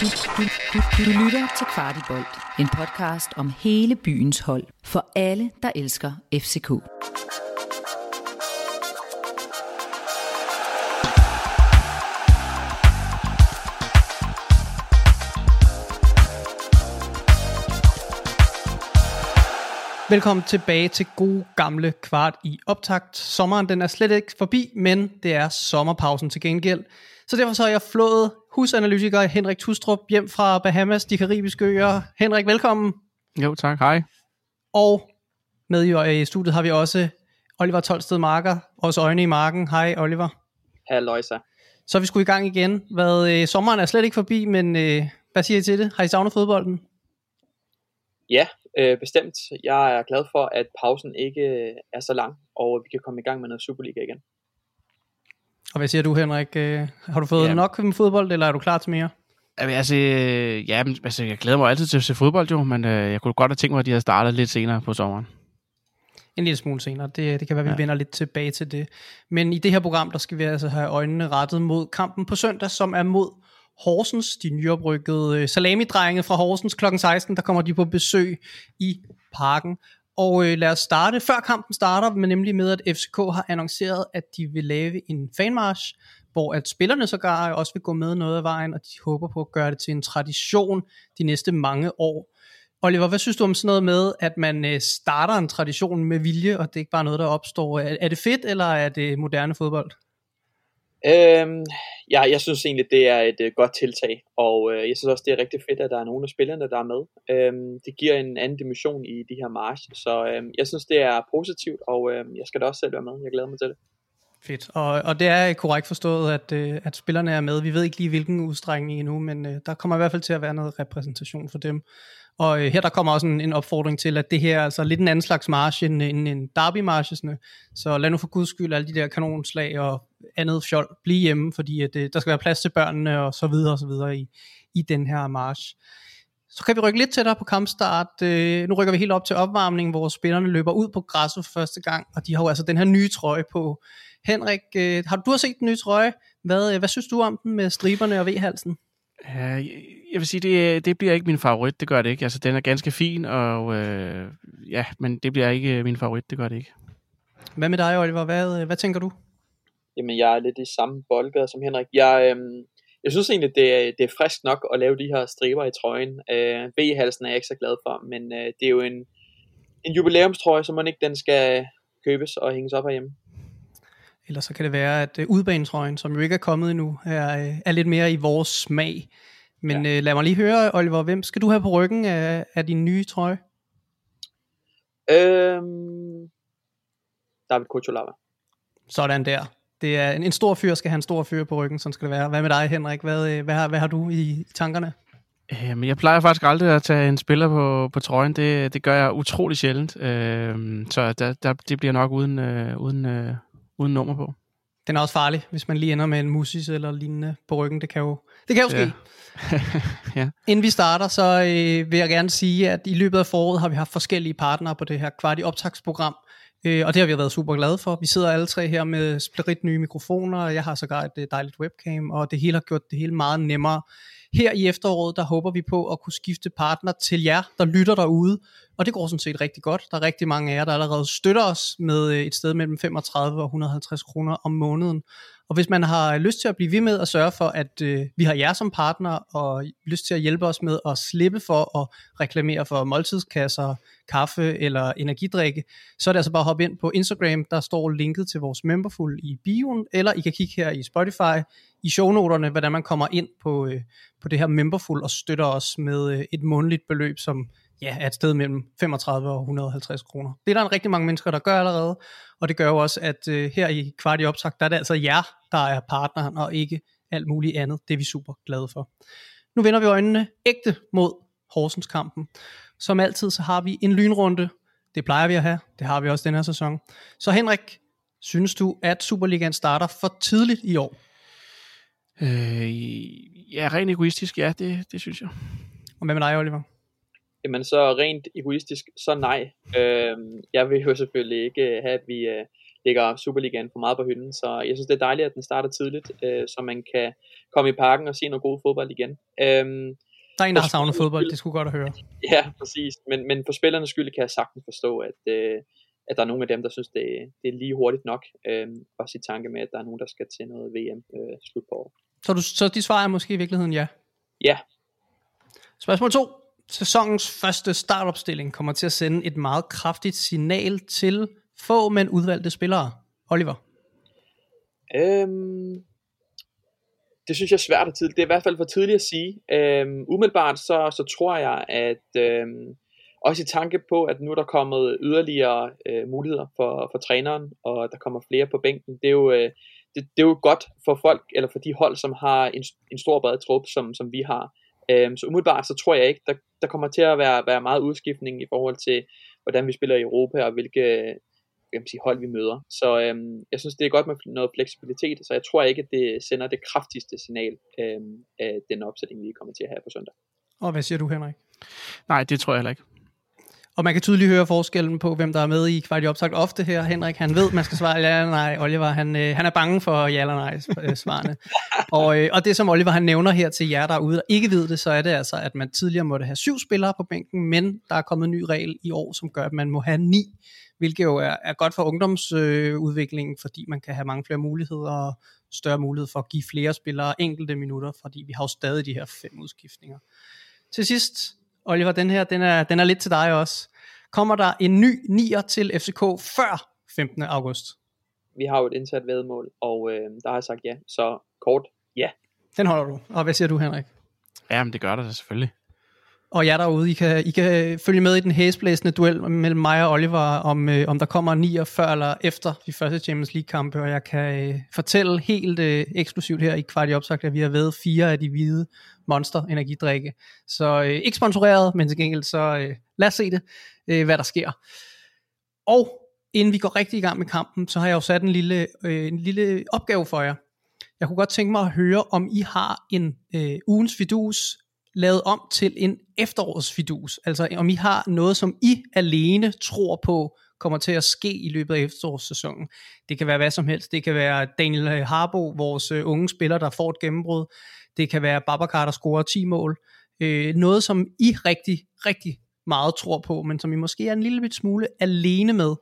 Du, du, du, du lytter til Kvartibolt, en podcast om hele byens hold for alle, der elsker FCK. Velkommen tilbage til gode gamle kvart i optakt. Sommeren den er slet ikke forbi, men det er sommerpausen til gengæld. Så derfor så har jeg flået husanalytiker Henrik Tustrup hjem fra Bahamas, de karibiske øer. Henrik, velkommen. Jo, tak. Hej. Og med i studiet har vi også Oliver Tolsted Marker, også øjne i marken. Hej Oliver. Halløjsa. Så er vi skulle i gang igen. Hvad, øh, sommeren er slet ikke forbi, men øh, hvad siger I til det? Har I savnet fodbolden? Ja, øh, bestemt. Jeg er glad for, at pausen ikke øh, er så lang, og vi kan komme i gang med noget Superliga igen. Og hvad siger du, Henrik? Øh, har du fået ja. nok med fodbold, eller er du klar til mere? Altså, øh, ja, men, altså, jeg glæder mig altid til at se fodbold, jo, men øh, jeg kunne godt have tænkt mig, at de havde startet lidt senere på sommeren. En lille smule senere. Det, det kan være, at vi ja. vender lidt tilbage til det. Men i det her program, der skal vi altså have øjnene rettet mod kampen på søndag, som er mod Horsens, de nyoprykkede salami-drenge fra Horsens kl. 16, der kommer de på besøg i parken. Og øh, lad os starte, før kampen starter, men nemlig med, at FCK har annonceret, at de vil lave en fanmarsch, hvor at spillerne sågar øh, også vil gå med noget af vejen, og de håber på at gøre det til en tradition de næste mange år. Oliver, hvad synes du om sådan noget med, at man øh, starter en tradition med vilje, og det er ikke bare noget, der opstår? Er, er det fedt, eller er det moderne fodbold? Øhm, ja, jeg synes egentlig, det er et øh, godt tiltag, og øh, jeg synes også, det er rigtig fedt, at der er nogle af spillerne, der er med. Øhm, det giver en anden dimension i de her march, så øhm, jeg synes, det er positivt, og øh, jeg skal da også selv være med. Jeg glæder mig til det. Fedt, og, og det er korrekt forstået, at, øh, at spillerne er med. Vi ved ikke lige, hvilken udstrækning endnu, men øh, der kommer i hvert fald til at være noget repræsentation for dem. Og øh, her der kommer også en, en opfordring til, at det her er altså lidt en anden slags march end, end, end derby marchesne. Så lad nu for guds skyld alle de der kanonslag og andet fjol blive hjemme, fordi at, øh, der skal være plads til børnene og så videre og så videre i, i den her march. Så kan vi rykke lidt tættere på kampstart. Øh, nu rykker vi helt op til opvarmning, hvor spillerne løber ud på græsset for første gang, og de har jo altså den her nye trøje på. Henrik, øh, har du har set den nye trøje? Hvad, øh, hvad synes du om den med striberne og V-halsen? Uh, jeg vil sige, det, det bliver ikke min favorit, det gør det ikke. Altså, den er ganske fin, og øh, ja, men det bliver ikke min favorit, det gør det ikke. Hvad med dig, Oliver? Hvad, hvad tænker du? Jamen, jeg er lidt i samme boldgade som Henrik. Jeg, øh, jeg synes egentlig, det er, det er frisk nok at lave de her striber i trøjen. Øh, V-halsen er jeg ikke så glad for, men øh, det er jo en, en jubilæumstrøje, så man ikke den skal købes og hænges op herhjemme. Eller så kan det være, at øh, udbanetrøjen, som jo ikke er kommet endnu, er, øh, er lidt mere i vores smag. Men ja. øh, lad mig lige høre, Oliver, hvem skal du have på ryggen af, af din nye trøje? Øhm, David Kuchulava. Sådan der. Det er en, en stor fyr, skal have en stor fyr på ryggen, sådan skal det være. Hvad med dig, Henrik? Hvad, hvad, har, hvad har du i, i tankerne? Jamen, jeg plejer faktisk aldrig at tage en spiller på, på trøjen. Det, det gør jeg utrolig sjældent. Øh, så der, der, det bliver nok uden, øh, uden, øh, uden nummer på. Den er også farlig, hvis man lige ender med en musis eller lignende på ryggen. Det kan jo, det kan jo ske. Ja. ja. Inden vi starter, så øh, vil jeg gerne sige, at i løbet af foråret har vi haft forskellige partnere på det her kvart optagsprogram. Øh, og det har vi været super glade for. Vi sidder alle tre her med splirit nye mikrofoner, og jeg har sågar et øh, dejligt webcam, og det hele har gjort det hele meget nemmere. Her i efteråret, der håber vi på at kunne skifte partner til jer, der lytter derude, og det går sådan set rigtig godt. Der er rigtig mange af jer, der allerede støtter os med øh, et sted mellem 35 og 150 kroner om måneden. Og hvis man har lyst til at blive ved med at sørge for, at øh, vi har jer som partner, og lyst til at hjælpe os med at slippe for at reklamere for måltidskasser, kaffe eller energidrikke, så er det altså bare at hoppe ind på Instagram, der står linket til vores memberful i bioen, eller I kan kigge her i Spotify, i shownoterne, hvordan man kommer ind på, øh, på det her memberful og støtter os med øh, et månedligt beløb, som ja, er et sted mellem 35 og 150 kroner. Det er der en rigtig mange mennesker, der gør allerede, og det gør jo også, at øh, her i kvart i optag, der er det altså jer, der er partneren, og ikke alt muligt andet. Det er vi super glade for. Nu vender vi øjnene ægte mod Horsens kampen. Som altid, så har vi en lynrunde. Det plejer vi at have. Det har vi også den her sæson. Så Henrik, synes du, at Superligaen starter for tidligt i år? Øh, ja, rent egoistisk, ja, det, det synes jeg. Og hvad med dig, Oliver? Jamen så rent egoistisk, så nej. Øh, jeg vil jo selvfølgelig ikke have, at vi øh, lægger Superligaen for meget på hylden. Så jeg synes, det er dejligt, at den starter tidligt, øh, så man kan komme i parken og se noget god fodbold igen. Øhm, der er en, der har savnet fodbold, det skulle godt at høre. Ja, præcis. Men, men for spillernes skyld kan jeg sagtens forstå, at, øh, at der er nogle af dem, der synes, det, det er lige hurtigt nok. Øh, også i tanke med, at der er nogen, der skal til noget VM øh, slut på året. Så, du, så de svarer måske i virkeligheden ja? Ja. Spørgsmål 2. Sæsonens første startopstilling kommer til at sende et meget kraftigt signal til få, men udvalgte spillere. Oliver? Øhm, det synes jeg er svært at tidligt. Det er i hvert fald for tidligt at sige. Øhm, umiddelbart så, så tror jeg, at øhm, også i tanke på, at nu er der kommet yderligere øh, muligheder for, for træneren, og der kommer flere på bænken. Det er jo, øh, det, det er jo godt for folk, eller for de hold, som har en, en stor bred trup, som, som vi har. Øhm, så umiddelbart så tror jeg ikke, der, der kommer til at være, være meget udskiftning i forhold til, hvordan vi spiller i Europa, og hvilke, kan sige, hold vi møder. Så øhm, jeg synes, det er godt med noget fleksibilitet, så jeg tror ikke, at det sender det kraftigste signal øhm, af den opsætning, vi kommer til at have på søndag. Og hvad siger du, Henrik? Nej, det tror jeg heller ikke. Og man kan tydeligt høre forskellen på, hvem der er med i kvart i opsagt ofte her. Henrik, han ved, man skal svare ja eller nej. Oliver, han, øh, han er bange for ja eller nej øh, svarene. og, øh, og det, som Oliver han nævner her til jer derude, der ikke ved det, så er det altså, at man tidligere måtte have syv spillere på bænken, men der er kommet en ny regel i år, som gør, at man må have ni hvilket jo er, er godt for ungdomsudviklingen, øh, fordi man kan have mange flere muligheder og større mulighed for at give flere spillere enkelte minutter, fordi vi har jo stadig de her fem udskiftninger. Til sidst, Oliver, den her, den er, den er lidt til dig også. Kommer der en ny nier til FCK før 15. august? Vi har jo et indsat vedmål, og øh, der har jeg sagt ja. Så kort, ja. Den holder du. Og hvad siger du, Henrik? Jamen, det gør der selvfølgelig og jer derude, I kan, I kan følge med i den hæsblæsende duel mellem mig og Oliver, om, øh, om der kommer 9 før eller efter de første Champions League-kampe, og jeg kan øh, fortælle helt øh, eksklusivt her i kvart i opsagt, at vi har været fire af de hvide monster energidrikke. Så øh, ikke sponsoreret, men til gengæld så øh, lad os se det, øh, hvad der sker. Og inden vi går rigtig i gang med kampen, så har jeg jo sat en lille, øh, en lille opgave for jer. Jeg kunne godt tænke mig at høre, om I har en øh, ugens vidus lavet om til en efterårsfidus. Altså om I har noget, som I alene tror på, kommer til at ske i løbet af efterårssæsonen. Det kan være hvad som helst. Det kan være Daniel øh, Harbo, vores øh, unge spiller, der får et gennembrud. Det kan være Babacar, der scorer 10 mål. Øh, noget, som I rigtig, rigtig meget tror på, men som I måske er en lille bit smule alene med.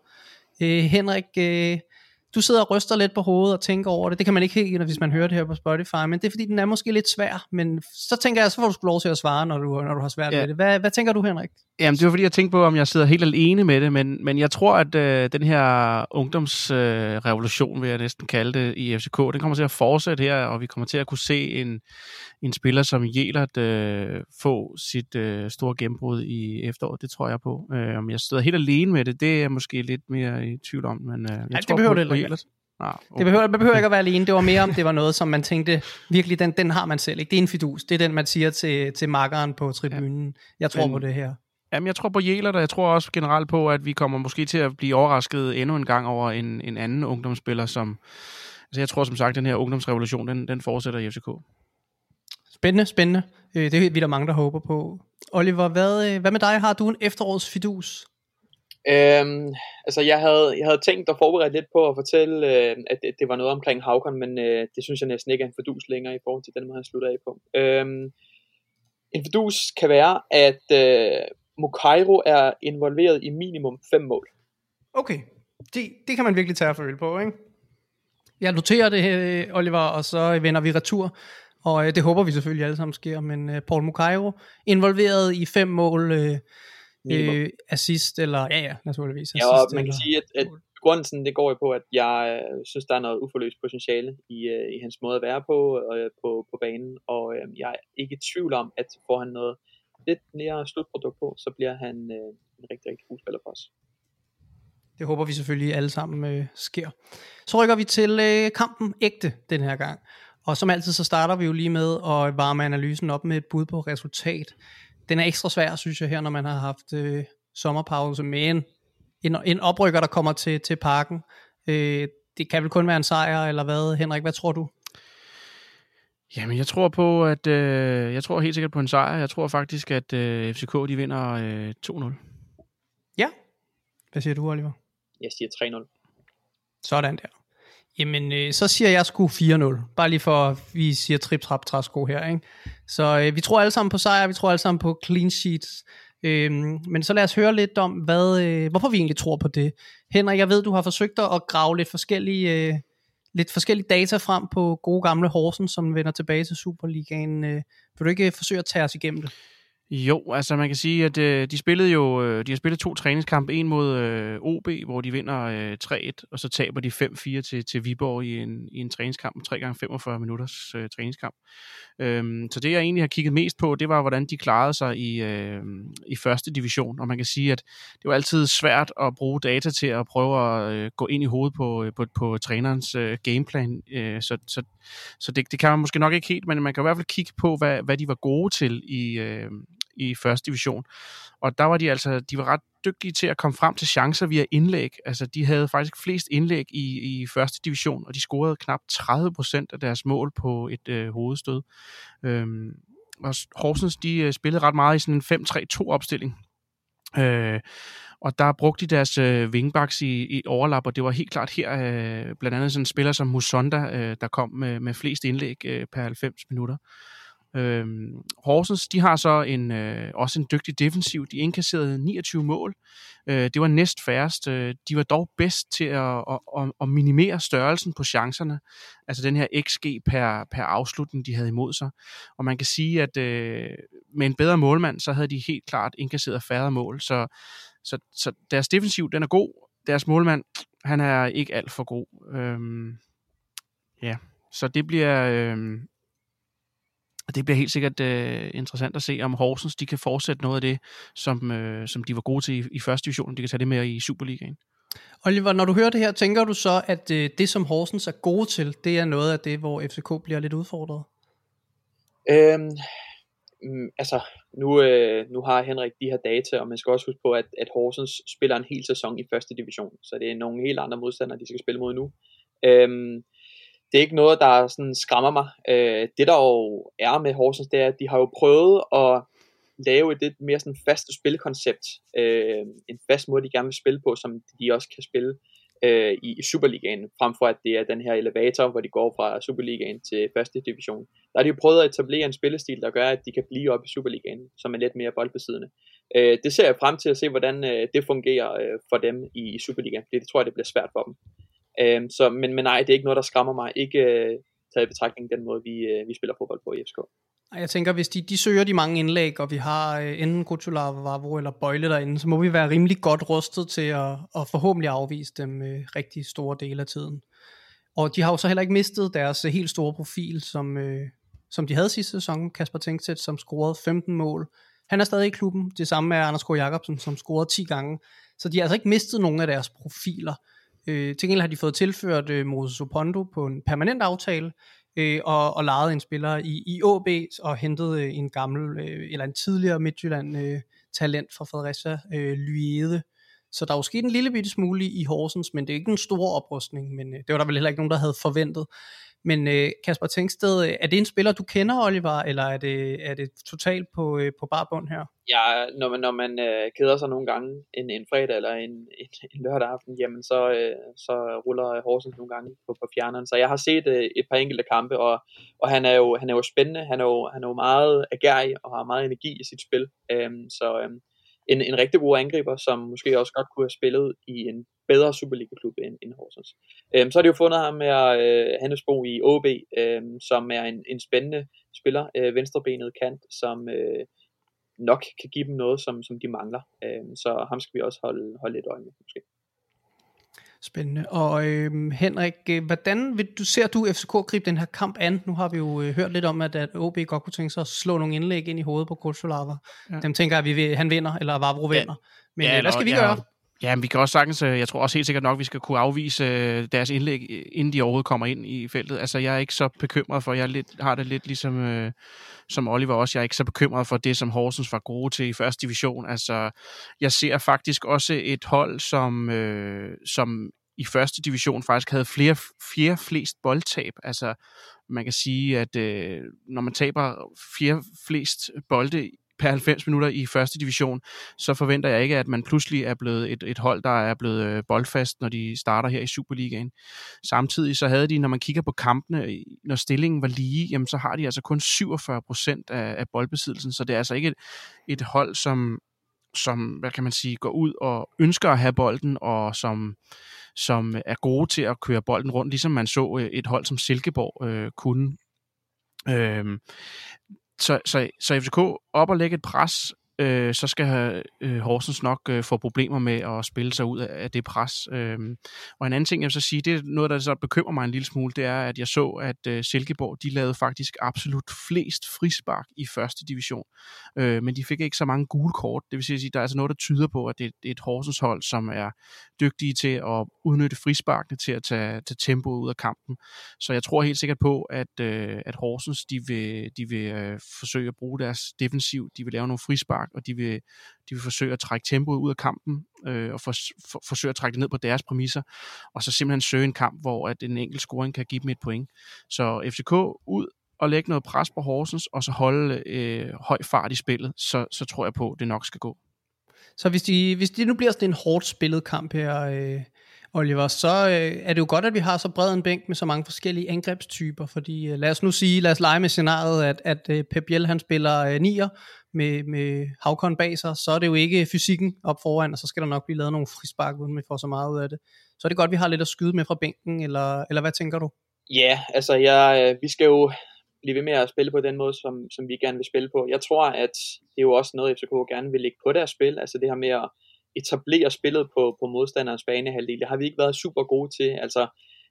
Øh, Henrik, øh, du sidder og ryster lidt på hovedet og tænker over det. Det kan man ikke helt, hvis man hører det her på Spotify, men det er fordi, den er måske lidt svær. Men så tænker jeg, så får du lov til at svare, når du, når du har svært ja. med det. Hvad, hvad tænker du, Henrik? Jamen, det var fordi, jeg tænkte på, om jeg sidder helt alene med det, men, men jeg tror, at øh, den her ungdomsrevolution, øh, vil jeg næsten kalde det, i FCK, den kommer til at fortsætte her, og vi kommer til at kunne se en, en spiller som Jelert øh, få sit øh, store gennembrud i efteråret. Det tror jeg på. Øh, om jeg sidder helt alene med det, det er jeg måske lidt mere i tvivl om. Men, øh, jeg Ej, tror det behøver på, det ikke. Ah, okay. Det behøver, man behøver ikke at være alene. Det var mere om det var noget, som man tænkte, virkelig, den, den har man selv. Ikke? Det er en fidus. Det er den, man siger til, til makkeren på tribunen. Ja. Jeg tror Men, på det her. Jamen, jeg tror på Jæler, og jeg tror også generelt på, at vi kommer måske til at blive overrasket endnu en gang over en, en anden ungdomsspiller, som... Altså, jeg tror som sagt, at den her ungdomsrevolution, den, den fortsætter i FCK. Spændende, spændende. Øh, det er vi der mange, der håber på. Oliver, hvad, øh, hvad med dig? Har du en efterårsfidus? Øhm, altså jeg havde, jeg havde tænkt at forberede lidt på at fortælle, øh, at det, det var noget omkring Havkon, men øh, det synes jeg næsten ikke er en fordus længere i forhold til den måde, han slutter af på. Øhm, en fordus kan være, at øh, Mokairo er involveret i minimum fem mål. Okay, det, det kan man virkelig tage at føle på, ikke? Jeg noterer det, øh, Oliver, og så vender vi retur. Og øh, det håber vi selvfølgelig alle sammen sker, men øh, Paul Mokairo involveret i fem mål, øh, øh, assist, eller ja ja, naturligvis. Assist, ja, og man kan eller, sige, at, at grunden det går jo på, at jeg øh, synes, der er noget uforløst potentiale i, øh, i hans måde at være på, øh, på, på banen, og øh, jeg er ikke i tvivl om, at får han noget lidt mere slutprodukt på, så bliver han øh, en rigtig, rigtig god spiller for os. Det håber vi selvfølgelig alle sammen øh, sker. Så rykker vi til øh, kampen ægte den her gang. Og som altid, så starter vi jo lige med at varme analysen op med et bud på resultat. Den er ekstra svær, synes jeg, her, når man har haft øh, sommerpause med en, en, en oprykker, der kommer til, til parken. Øh, det kan vel kun være en sejr, eller hvad? Henrik, hvad tror du? Jamen, jeg tror på, at øh, jeg tror helt sikkert på en sejr. Jeg tror faktisk, at øh, FCK de vinder øh, 2-0. Ja. Hvad siger du, Oliver? Jeg siger 3-0. Sådan der. Jamen, øh, så siger jeg sgu 4-0. Bare lige for, at vi siger trip trap træsko her, ikke? Så øh, vi tror alle sammen på sejr, vi tror alle sammen på clean sheets. Øhm, men så lad os høre lidt om, hvad, øh, hvorfor vi egentlig tror på det. Henrik, jeg ved, du har forsøgt at grave lidt forskellige, øh, lidt forskellige data frem på gode gamle Horsen, som vender tilbage til Superligaen. Øh, vil du ikke forsøge at tage os igennem det? Jo, altså man kan sige, at øh, de spillede jo, øh, de har spillet to træningskampe, en mod øh, OB, hvor de vinder øh, 3-1, og så taber de 5-4 til, til Viborg i en, i en træningskamp, 3 gange 45 minutters øh, træningskamp. Øhm, så det jeg egentlig har kigget mest på, det var, hvordan de klarede sig i, øh, i første division, og man kan sige, at det var altid svært at bruge data til at prøve at øh, gå ind i hovedet på, øh, på, på trænerens øh, gameplan, øh, så, så, så det, det kan man måske nok ikke helt, men man kan i hvert fald kigge på, hvad, hvad de var gode til i, øh, i første division. Og der var de altså, de var ret dygtige til at komme frem til chancer via indlæg. Altså, de havde faktisk flest indlæg i, i første division, og de scorede knap 30 procent af deres mål på et øh, hovedstød. Øhm, og Horsens, de øh, spillede ret meget i sådan en 5-3-2 opstilling. Øh, og der brugte de deres øh, wingbacks i, i overlap, og det var helt klart her, øh, blandt andet sådan en spiller som Musonda, øh, der kom med, med flest indlæg øh, per 90 minutter. Øhm, Horsens, de har så en, øh, også en dygtig defensiv. De indkasserede 29 mål. Øh, det var næst færrest. Øh, de var dog bedst til at, at, at, at minimere størrelsen på chancerne. Altså den her XG per, per afslutning, de havde imod sig. Og man kan sige, at øh, med en bedre målmand, så havde de helt klart indkasseret færre mål. Så, så, så deres defensiv, den er god. Deres målmand, han er ikke alt for god. Øhm, ja, så det bliver... Øh, og det bliver helt sikkert øh, interessant at se, om Horsens de kan fortsætte noget af det, som, øh, som de var gode til i, i første division. De kan tage det med i Superligaen. Oliver, når du hører det her, tænker du så, at øh, det, som Horsens er gode til, det er noget af det, hvor FCK bliver lidt udfordret? Øhm, mm, altså, nu, øh, nu har Henrik de her data, og man skal også huske på, at, at Horsens spiller en hel sæson i første division, så det er nogle helt andre modstandere, de skal spille mod nu. Øhm, det er ikke noget, der sådan skræmmer mig. Øh, det der jo er med Horsens, det er, at de har jo prøvet at lave et lidt mere sådan fast spilkoncept. Øh, en fast måde, de gerne vil spille på, som de også kan spille øh, i, i Superligaen, frem for at det er den her elevator, hvor de går fra Superligaen til første division. Der har de jo prøvet at etablere en spillestil, der gør, at de kan blive op i Superligaen, som er lidt mere boldbesiddende. Øh, det ser jeg frem til at se, hvordan øh, det fungerer øh, for dem i, i Superligaen, fordi det tror jeg, det bliver svært for dem. Øh, så, men, men nej, det er ikke noget, der skræmmer mig. Ikke øh, taget i betragtning den måde, vi, øh, vi spiller fodbold på i FCK. Jeg tænker, hvis de, de søger de mange indlæg, og vi har øh, enten Kutula, Vavro eller Bøjle derinde, så må vi være rimelig godt rustet til at, at forhåbentlig afvise dem øh, rigtig store dele af tiden. Og de har jo så heller ikke mistet deres øh, helt store profil, som, øh, som de havde sidste sæson, Kasper Tænksted, som scorede 15 mål. Han er stadig i klubben, det samme er Anders K. Jacobsen, som scorede 10 gange. Så de har altså ikke mistet nogen af deres profiler. Øh, til gengæld har de fået tilført øh, Moses Opondo på en permanent aftale, øh, og, og lejet en spiller i, i AB, og hentet øh, en gammel, øh, eller en tidligere Midtjylland øh, talent fra Fredericia, øh, Lyede. Så der er jo sket en lille bitte smule i Horsens, men det er ikke en stor oprustning, men øh, det var der vel heller ikke nogen, der havde forventet. Men øh, Kasper Tænksted, øh, er det en spiller, du kender, Oliver, eller er det, er det totalt på, øh, på barbund her? Ja, når man, når man øh, keder sig nogle gange en, en fredag eller en, en, en lørdag aften, jamen så, øh, så ruller Horsens nogle gange på, på fjerneren. Så jeg har set øh, et par enkelte kampe, og, og han, er jo, han er jo spændende, han er jo, han er jo meget agerig og har meget energi i sit spil. Øhm, så øhm, en, en rigtig god angriber, som måske også godt kunne have spillet i en bedre Superliga-klub end, end Horsens. Øhm, så har de jo fundet ham med øh, Hannesbo i OB, øh, som er en, en spændende spiller, øh, venstrebenet kant, som øh, nok kan give dem noget, som, som de mangler. Øh, så ham skal vi også holde, holde lidt øje med, måske. Spændende. Og øh, Henrik, hvordan vil du, ser du FCK gribe den her kamp an? Nu har vi jo øh, hørt lidt om, at, at OB godt kunne tænke sig at slå nogle indlæg ind i hovedet på Kulsolava. Ja. Dem tænker jeg, at vi han vinder, eller Vavro vinder. Men ja, øh, hvad skal vi ja, gøre? Ja, men vi kan også sagtens, øh, jeg tror også helt sikkert nok, at vi skal kunne afvise øh, deres indlæg, øh, inden de overhovedet kommer ind i feltet. Altså, jeg er ikke så bekymret for, jeg lidt, har det lidt ligesom øh, som Oliver også, jeg er ikke så bekymret for det, som Horsens var gode til i første division. Altså, jeg ser faktisk også et hold, som, øh, som i første division faktisk havde flere, flere flest boldtab. Altså, man kan sige, at øh, når man taber flere flest bolde per 90 minutter i første division, så forventer jeg ikke, at man pludselig er blevet et, et hold, der er blevet øh, boldfast, når de starter her i Superligaen. Samtidig så havde de, når man kigger på kampene, når stillingen var lige, jamen så har de altså kun 47 procent af, af boldbesiddelsen, så det er altså ikke et, et hold, som, som, hvad kan man sige, går ud og ønsker at have bolden, og som, som er gode til at køre bolden rundt, ligesom man så øh, et hold som Silkeborg øh, kunne. Øh, så, så, så FCK op og lægge et pres øh, så skal øh, Horsens nok øh, få problemer med at spille sig ud af, af det pres. Øh, og en anden ting, jeg vil så sige, det er noget, der så bekymrer mig en lille smule, det er, at jeg så, at øh, Silkeborg, de lavede faktisk absolut flest frispark i første division, øh, men de fik ikke så mange gule kort. Det vil sige, at der er altså noget, der tyder på, at det, det er et Horsens hold, som er dygtige til at udnytte frisparkene til at tage, tage tempoet ud af kampen. Så jeg tror helt sikkert på, at, øh, at Horsens, de vil, de vil øh, forsøge at bruge deres defensiv, de vil lave nogle frispark, Danmark, og de vil, de vil forsøge at trække tempoet ud af kampen, øh, og for, for, forsøge at trække det ned på deres præmisser, og så simpelthen søge en kamp, hvor at en enkelt scoring kan give dem et point. Så FCK ud og lægge noget pres på Horsens, og så holde øh, høj fart i spillet, så, så tror jeg på, at det nok skal gå. Så hvis, de, hvis det nu bliver sådan en hårdt spillet kamp her, øh, Oliver, så øh, er det jo godt, at vi har så bred en bænk med så mange forskellige angrebstyper, fordi øh, lad os nu sige, lad os lege med scenariet, at, at øh, Pep Biel, han spiller øh, nier med, med Havkon bag sig, så er det jo ikke fysikken op foran, og så skal der nok blive lavet nogle frispark, uden vi får så meget ud af det. Så er det godt, at vi har lidt at skyde med fra bænken, eller, eller hvad tænker du? Ja, altså jeg, øh, vi skal jo blive ved med at spille på den måde, som, som vi gerne vil spille på. Jeg tror, at det er jo også noget, FCK gerne vil lægge på deres spil, altså det her med at etablere spillet på, på modstanderens banehalvdel. Det har vi ikke været super gode til. Altså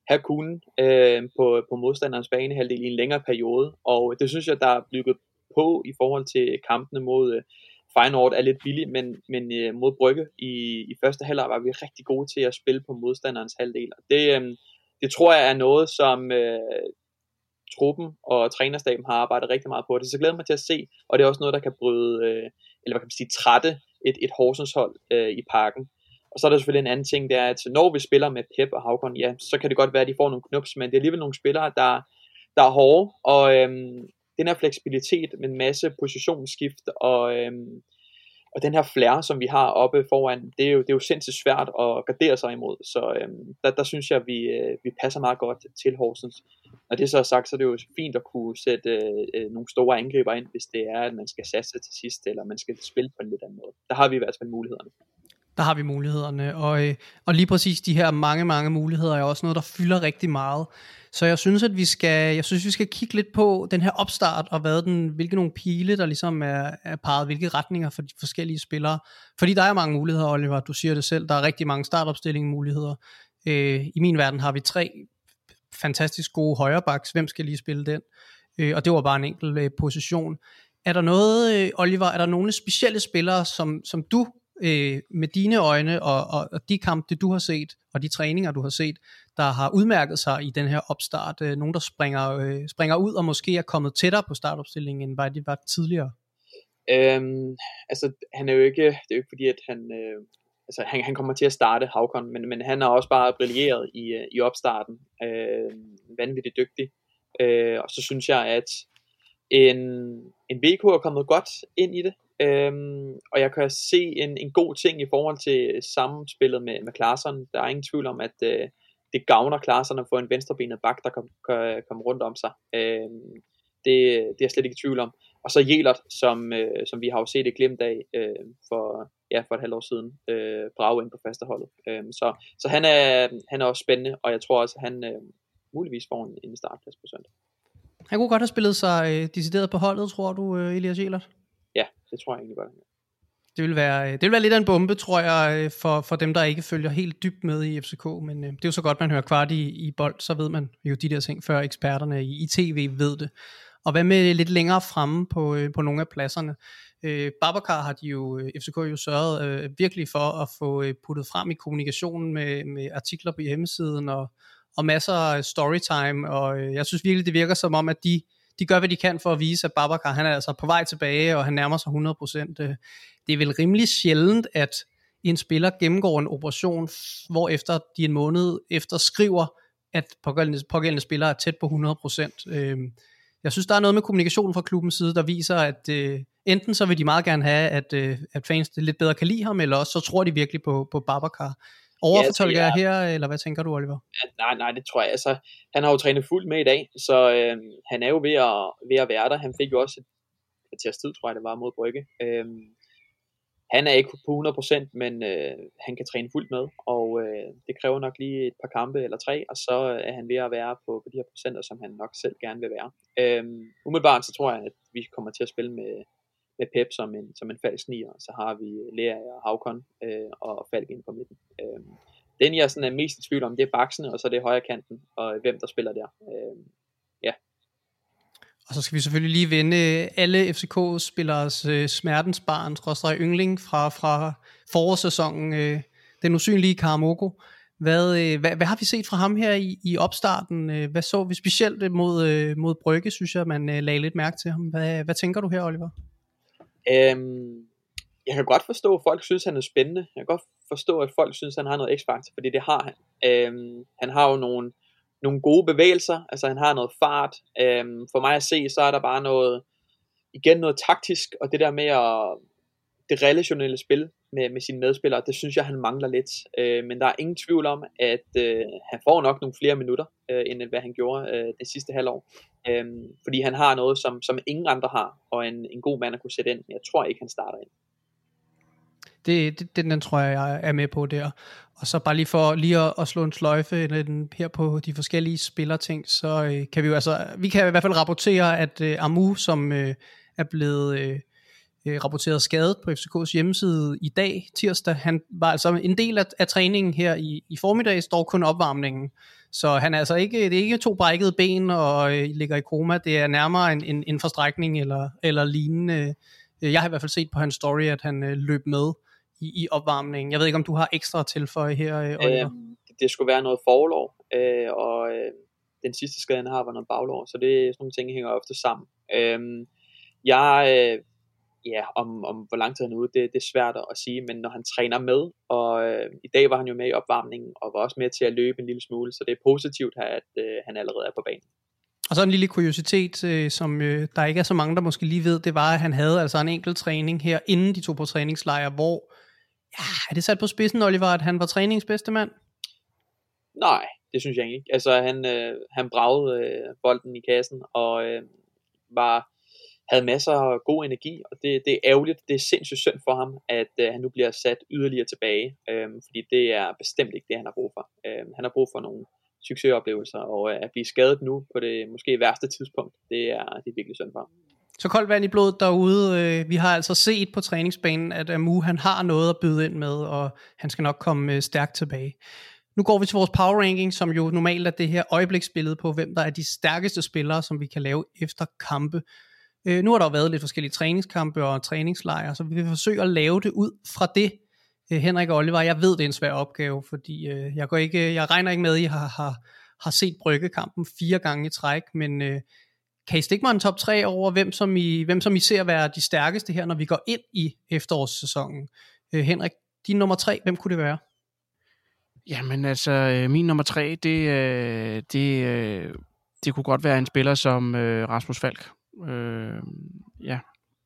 have kunne øh, på, på modstanderens banehalvdel i en længere periode. Og det synes jeg, der er bygget på i forhold til kampene mod øh, Feyenoord er lidt billig, men, men øh, mod Brygge i, i første halvleg var vi rigtig gode til at spille på modstanderens halvdel. Og det, øh, det tror jeg er noget, som øh, truppen og trænerstaben har arbejdet rigtig meget på. Det så glæder mig til at se, og det er også noget, der kan bryde, øh, eller hvad kan man sige, trætte et, et Horsens hold øh, i parken. Og så er der selvfølgelig en anden ting, det er, at når vi spiller med Pep og Havkon, ja, så kan det godt være, at de får nogle knups, men det er alligevel nogle spillere, der, der er hårde, og øhm, den her fleksibilitet med en masse positionsskift, og, øhm, og den her flair, som vi har oppe foran, det er jo, det er jo sindssygt svært at gardere sig imod, så øhm, der, der synes jeg, vi, øh, vi passer meget godt til Horsens. Når det så er sagt, så er det jo fint at kunne sætte øh, øh, nogle store angriber ind, hvis det er, at man skal satse til sidst, eller man skal spille på en lidt anden måde. Der har vi i hvert fald mulighederne der har vi mulighederne. Og, øh, og lige præcis de her mange, mange muligheder er også noget, der fylder rigtig meget. Så jeg synes, at vi skal, jeg synes, vi skal kigge lidt på den her opstart, og hvad den, hvilke nogle pile, der ligesom er, er parret, hvilke retninger for de forskellige spillere. Fordi der er mange muligheder, Oliver, du siger det selv, der er rigtig mange startopstillingsmuligheder. Øh, I min verden har vi tre fantastisk gode højrebacks, hvem skal lige spille den? Øh, og det var bare en enkelt øh, position. Er der noget, øh, Oliver, er der nogle specielle spillere, som, som du øh, med dine øjne og, og, og de kampe, du har set, og de træninger, du har set, der har udmærket sig i den her opstart? Øh, nogen, der springer, øh, springer ud og måske er kommet tættere på startopstillingen, end hvad de var tidligere? Øhm, altså, han er jo ikke, det er jo ikke fordi, at han, øh, altså, han, han kommer til at starte Havkon, men, men han har også bare brilleret i, øh, i opstarten. Øh, vanvittigt dygtig. Øh, og så synes jeg, at en, en VK er kommet godt ind i det. Øhm, og jeg kan se en, en god ting i forhold til sammenspillet med, med Klaarsson. Der er ingen tvivl om, at øh, det gavner Klaarsson at få en venstrebenet bak, der kan, kan komme rundt om sig. Øhm, det, det er jeg slet ikke i tvivl om. Og så Jelert, som, øh, som vi har jo set et glimt af øh, for, ja, for et halvt år siden, øh, brage ind på fasteholdet. Øh, så så han, er, han er også spændende, og jeg tror også, at han øh, muligvis får en, en startplads på søndag. Han kunne godt have spillet sig øh, decideret på holdet, tror du, øh, Elias Jelert? Ja, det tror jeg egentlig godt. Det vil, være, øh, det vil være lidt af en bombe, tror jeg, øh, for, for dem, der ikke følger helt dybt med i FCK. Men øh, det er jo så godt, man hører kvart i, i bold, så ved man jo de der ting, før eksperterne i, i tv ved det. Og hvad med lidt længere fremme på, øh, på nogle af pladserne? Øh, Babacar har de jo, øh, FCK jo sørget øh, virkelig for at få øh, puttet frem i kommunikationen med, med artikler på hjemmesiden og, og masser af storytime. Og øh, jeg synes virkelig, det virker som om, at de de gør, hvad de kan for at vise, at Babacar han er altså på vej tilbage, og han nærmer sig 100%. Øh, det er vel rimelig sjældent, at en spiller gennemgår en operation, hvor efter de en måned efter skriver, at pågældende, pågældende spiller er tæt på 100%. Øh, jeg synes, der er noget med kommunikationen fra klubbens side, der viser, at øh, enten så vil de meget gerne have, at, øh, at fans lidt bedre kan lide ham, eller også så tror de virkelig på, på Babacar. Overfortolker jeg her, eller hvad tænker du, Oliver? Ja, nej, nej, det tror jeg. Altså, han har jo trænet fuldt med i dag, så øh, han er jo ved at, ved at være der. Han fik jo også et kvarters tid, tror jeg, det var mod Brygge. Øh, han er ikke på 100%, men øh, han kan træne fuldt med, og øh, det kræver nok lige et par kampe eller tre, og så er han ved at være på, på de her procenter, som han nok selv gerne vil være. Øh, umiddelbart så tror jeg, at vi kommer til at spille med, med Pep som en, som en falsk nier, så har vi Lea og Havkon øh, og Falk ind på midten. Øh, den jeg sådan er mest i tvivl om, det er baksene, og så er det højre kanten, og hvem der spiller der. Øh, ja. Og så skal vi selvfølgelig lige vende alle FCK-spillers øh, smertensbarn, trådstræk yngling, fra, fra forårssæsonen, øh, den usynlige Karamoko. Hvad, øh, hvad, hvad har vi set fra ham her i, i opstarten? Øh, hvad så vi specielt mod, øh, mod Brygge, synes jeg, man øh, lagde lidt mærke til ham. Hvad, hvad tænker du her, Oliver? Øhm, jeg kan godt forstå, at folk synes, han er spændende. Jeg kan godt forstå, at folk synes, han har noget x-faktor, fordi det har han. Øhm, han har jo nogle, nogle gode bevægelser, altså han har noget fart. Øhm, for mig at se, så er der bare noget, igen noget taktisk, og det der med at, det relationelle spil med, med sine medspillere, det synes jeg, han mangler lidt. Øh, men der er ingen tvivl om, at øh, han får nok nogle flere minutter, øh, end hvad han gjorde øh, det sidste halvår. Øh, fordi han har noget, som, som ingen andre har, og en, en god mand at kunne sætte ind. Men jeg tror ikke, han starter ind. Det, det, den, den tror jeg, jeg er med på der. Og så bare lige for lige at, at slå en sløjfe den, her på de forskellige spillerting, så øh, kan vi jo altså, vi kan i hvert fald rapportere, at øh, Amu, som øh, er blevet øh, øh rapporteret skadet på FCK's hjemmeside i dag, tirsdag, han var altså en del af, af træningen her i, i formiddag, står kun opvarmningen. Så han er altså ikke, det er ikke to brækkede ben og øh, ligger i koma, det er nærmere en, en, en forstrækning eller, eller lignende. Øh, jeg har i hvert fald set på hans story, at han øh, løb med i, i opvarmningen. Jeg ved ikke, om du har ekstra tilføje her, øh, Øh, det skulle være noget forlov, øh, og øh, den sidste skade, han har, var noget baglov, så det sådan nogle ting hænger ofte sammen. Øh, jeg, øh, ja, om, om hvor lang tid han er ude, det, det er svært at sige, men når han træner med, og øh, i dag var han jo med i opvarmningen, og var også med til at løbe en lille smule, så det er positivt, at øh, han allerede er på banen. Og så en lille kuriositet, øh, som øh, der ikke er så mange, der måske lige ved, det var, at han havde altså en enkelt træning her, inden de to på træningslejr, hvor Ja, er det sat på spidsen, Oliver, at han var træningens bedste mand? Nej, det synes jeg ikke. Altså, han, øh, han bragede øh, bolden i kassen, og øh, var, havde masser af god energi, og det, det er ærgerligt, det er sindssygt synd for ham, at øh, han nu bliver sat yderligere tilbage, øh, fordi det er bestemt ikke det, han har brug for. Øh, han har brug for nogle succesoplevelser, og øh, at blive skadet nu på det måske værste tidspunkt, det er, det er virkelig synd for ham. Så koldt vand i blodet derude. Øh, vi har altså set på træningsbanen, at Amu han har noget at byde ind med, og han skal nok komme øh, stærkt tilbage. Nu går vi til vores power ranking, som jo normalt er det her øjebliksbillede på, hvem der er de stærkeste spillere, som vi kan lave efter kampe. Øh, nu har der jo været lidt forskellige træningskampe og træningslejre, så vi vil forsøge at lave det ud fra det. Øh, Henrik og Oliver, jeg ved, det er en svær opgave, fordi øh, jeg, går ikke, jeg regner ikke med, at I har, har, har set bryggekampen fire gange i træk, men øh, kan I stikke mig en top 3 over, hvem som, I, hvem som I ser være de stærkeste her, når vi går ind i efterårssæsonen? Øh, Henrik, din nummer 3, hvem kunne det være? Jamen altså, min nummer 3, det, det, det kunne godt være en spiller som Rasmus Falk. Øh, ja,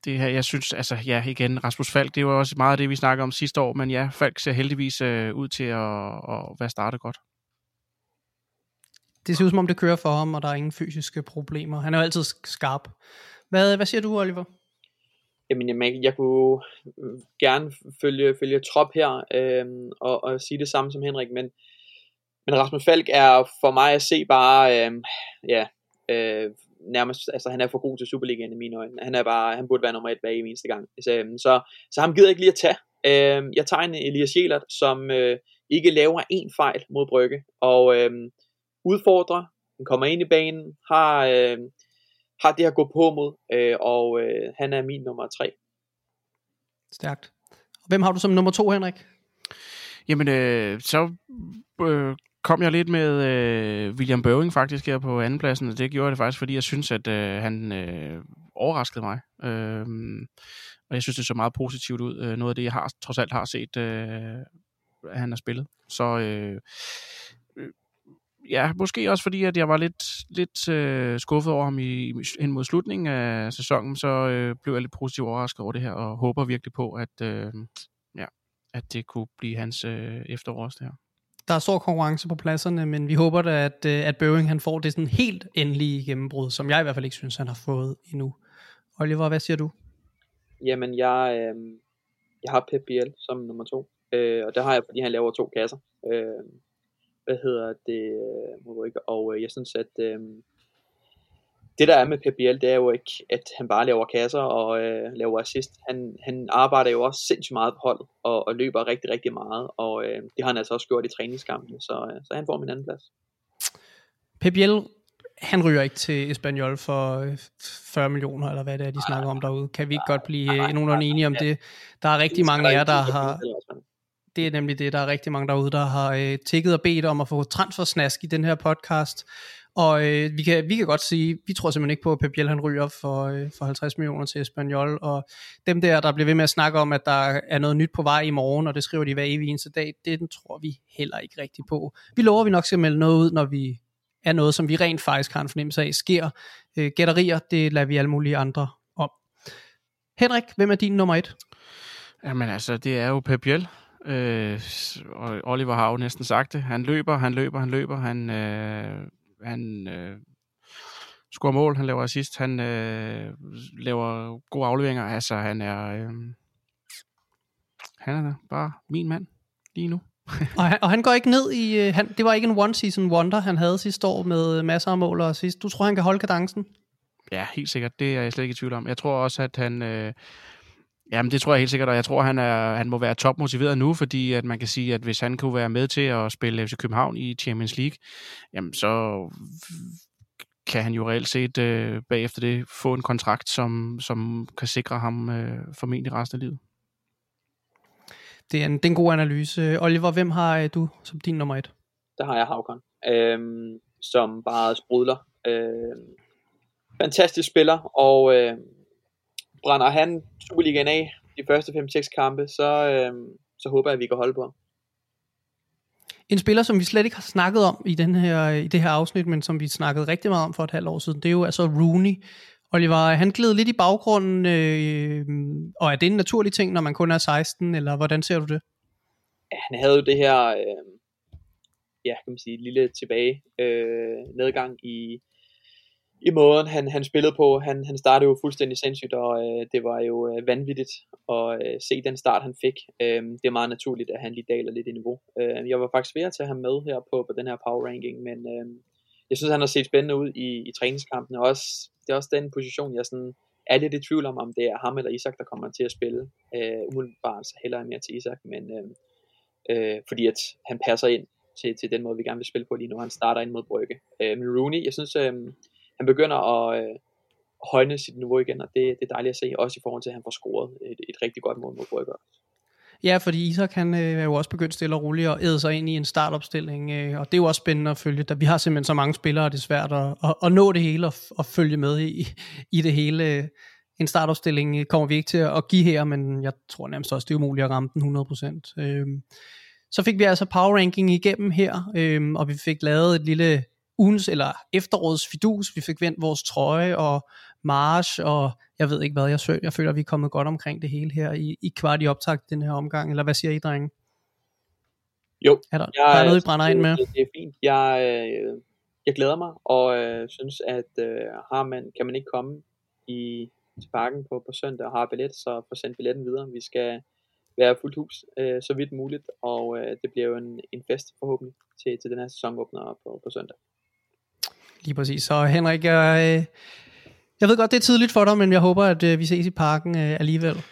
det her, jeg synes, altså ja, igen, Rasmus Falk, det var også meget af det, vi snakkede om sidste år, men ja, Falk ser heldigvis øh, ud til at, at være startet godt det ser ud som om, det kører for ham, og der er ingen fysiske problemer. Han er jo altid skarp. Hvad, hvad siger du, Oliver? Jamen, jeg, jeg kunne gerne følge, følge trop her, øh, og, og sige det samme som Henrik, men, men Rasmus Falk er for mig at se bare, øh, ja, øh, nærmest, altså han er for god til Superligaen i mine øjne. Han er bare, han burde være nummer et hver eneste gang. Så, øh, så, så ham gider jeg ikke lige at tage. Øh, jeg tager en Elias Jelert, som øh, ikke laver en fejl mod Brygge, og øh, udfordrer, han kommer ind i banen, har, øh, har det at gå på mod, øh, og øh, han er min nummer tre. Stærkt. Og hvem har du som nummer to, Henrik? Jamen, øh, så øh, kom jeg lidt med øh, William Bøving faktisk her på andenpladsen, og det gjorde jeg det faktisk, fordi jeg synes, at øh, han øh, overraskede mig. Øh, og jeg synes, det så meget positivt ud. Øh, noget af det, jeg har trods alt har set, øh, han har spillet. Så øh, øh, ja, måske også fordi, at jeg var lidt, lidt øh, skuffet over ham i, hen mod slutningen af sæsonen, så øh, blev jeg lidt positivt overrasket over det her, og håber virkelig på, at, øh, ja, at det kunne blive hans øh, efterårs det her. Der er stor konkurrence på pladserne, men vi håber da, at, øh, at Bøving han får det sådan helt endelige gennembrud, som jeg i hvert fald ikke synes, han har fået endnu. Oliver, hvad siger du? Jamen, jeg, øh, jeg har Pep Biel som nummer to, øh, og det har jeg, fordi han laver to kasser. Øh, hvad hedder det, øh, og øh, jeg synes, at øh, det der er med Biel, det er jo ikke, at han bare laver kasser og øh, laver assist. Han, han arbejder jo også sindssygt meget på holdet, og, og løber rigtig, rigtig meget, og øh, det har han altså også gjort i træningskampene, så, øh, så han får min anden plads. Biel, han ryger ikke til Espanyol for 40 øh, millioner, eller hvad det er, de snakker om derude. Kan vi ikke godt blive nogenlunde enige om det? Der er rigtig mange af jer, der har det er nemlig det, der er rigtig mange derude, der har øh, tækket og bedt om at få transfersnask i den her podcast. Og øh, vi, kan, vi kan godt sige, vi tror simpelthen ikke på, at Pep Biel, han ryger for, øh, for 50 millioner til Espanyol. Og dem der, der bliver ved med at snakke om, at der er noget nyt på vej i morgen, og det skriver de hver evig eneste dag, det den tror vi heller ikke rigtigt på. Vi lover, at vi nok skal melde noget ud, når vi er noget, som vi rent faktisk har en fornemmelse af sker. Øh, gætterier, det lader vi alle mulige andre om. Henrik, hvem er din nummer et? Jamen altså, det er jo Pep Biel. Øh, og Oliver har jo næsten sagt det. Han løber, han løber, han løber. Han, øh, han øh, scorer mål, han laver assist, han øh, laver gode afleveringer. Altså, han er... Øh, han er bare min mand lige nu. og, han, og han går ikke ned i... Øh, han, det var ikke en one-season wonder, han havde sidste år med masser af mål og assist. Du tror, han kan holde kadencen? Ja, helt sikkert. Det er jeg slet ikke i tvivl om. Jeg tror også, at han... Øh, Jamen det tror jeg helt sikkert, og jeg tror, han, er, han må være topmotiveret nu, fordi at man kan sige, at hvis han kunne være med til at spille FC København i Champions League, jamen så kan han jo reelt set øh, bagefter det få en kontrakt, som, som kan sikre ham øh, formentlig resten af livet. Det er en, det er en god analyse. Oliver, hvem har øh, du som din nummer et? Der har jeg Havkon, øh, som bare sprudler. Øh, fantastisk spiller, og øh, brænder han Superligaen af de første 5-6 kampe, så, øh, så håber jeg, at vi kan holde på En spiller, som vi slet ikke har snakket om i, den her, i det her afsnit, men som vi snakkede rigtig meget om for et halvt år siden, det er jo altså Rooney. Oliver, han gled lidt i baggrunden, øh, og er det en naturlig ting, når man kun er 16, eller hvordan ser du det? Ja, han havde jo det her, øh, ja, kan man sige, lille tilbage øh, nedgang i, i måden, han, han spillede på. Han, han startede jo fuldstændig sindssygt, og øh, det var jo øh, vanvittigt at øh, se den start, han fik. Øh, det er meget naturligt, at han lige daler lidt i niveau. Øh, jeg var faktisk ved at tage ham med her på, på den her power ranking, men øh, jeg synes, han har set spændende ud i, i træningskampene. Også, det er også den position, jeg sådan, er lidt i tvivl om, om det er ham eller Isak, der kommer til at spille. Øh, umiddelbart så heller mere til Isak, men øh, øh, fordi at han passer ind til, til den måde, vi gerne vil spille på lige nu. Han starter ind mod Brygge. Øh, men Rooney, jeg synes, øh, han begynder at øh, højne sit niveau igen, og det, det er dejligt at se, også i forhold til, at han får scoret et, et rigtig godt mål mod Brygger. Ja, fordi Isak han øh, er jo også begyndt stille og roligt at æde sig ind i en startopstilling, øh, og det er jo også spændende at følge. Da vi har simpelthen så mange spillere, og det er svært at, at, at nå det hele og, og følge med i, i det hele. En startopstilling øh, kommer vi ikke til at give her, men jeg tror nærmest også, det er umuligt at ramme den 100%. Øh, så fik vi altså power ranking igennem her, øh, og vi fik lavet et lille ugens eller efterårets fidus. Vi fik vendt vores trøje og march, og jeg ved ikke hvad, jeg, sø, jeg føler, at vi er kommet godt omkring det hele her i, i kvart i optag den her omgang, eller hvad siger I, drenge? Jo. Er der, jeg, der er noget, I brænder ind med? Det, er fint. Jeg, øh, jeg glæder mig, og øh, synes, at øh, har man, kan man ikke komme i, til parken på, på søndag og har billet, så få sendt billetten videre. Vi skal være fuldt hus, øh, så vidt muligt, og øh, det bliver jo en, en fest forhåbentlig til, til den her sæsonåbner på, på søndag. Lige præcis. Så Henrik, jeg, øh, jeg ved godt, det er tidligt for dig, men jeg håber, at øh, vi ses i parken øh, alligevel.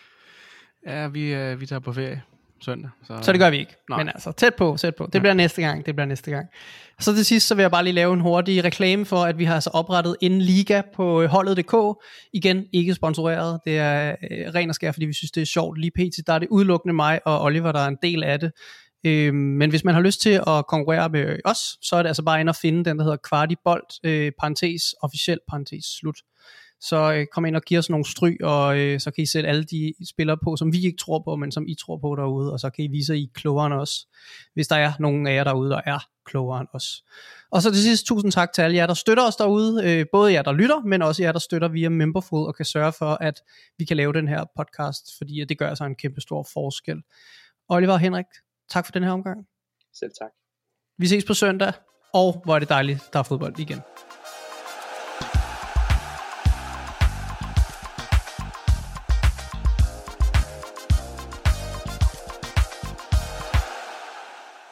Ja, vi, øh, vi tager på ferie søndag. Så, så det gør vi ikke. Nej. Men altså, tæt på, tæt på. Det ja. bliver næste gang, det bliver næste gang. Så til sidst, så vil jeg bare lige lave en hurtig reklame for, at vi har altså oprettet en liga på holdet.dk. Igen, ikke sponsoreret. Det er øh, ren og skær, fordi vi synes, det er sjovt. Lige pt. Der er det udelukkende mig og Oliver, der er en del af det. Øh, men hvis man har lyst til at konkurrere med os, så er det altså bare ind at finde den, der hedder Kvartibolt, øh, parentes, officiel parentes, slut. Så øh, kom ind og giv os nogle stry, og øh, så kan I sætte alle de spillere på, som vi ikke tror på, men som I tror på derude, og så kan I vise, at I er klogere end os, hvis der er nogen af jer derude, der er klogere end os. Og så til sidst, tusind tak til alle jer, der støtter os derude, øh, både jer, der lytter, men også jer, der støtter via Memberful, og kan sørge for, at vi kan lave den her podcast, fordi det gør så en kæmpe stor forskel. Oliver og Henrik, tak for den her omgang. Selv tak. Vi ses på søndag, og hvor er det dejligt, der er fodbold igen.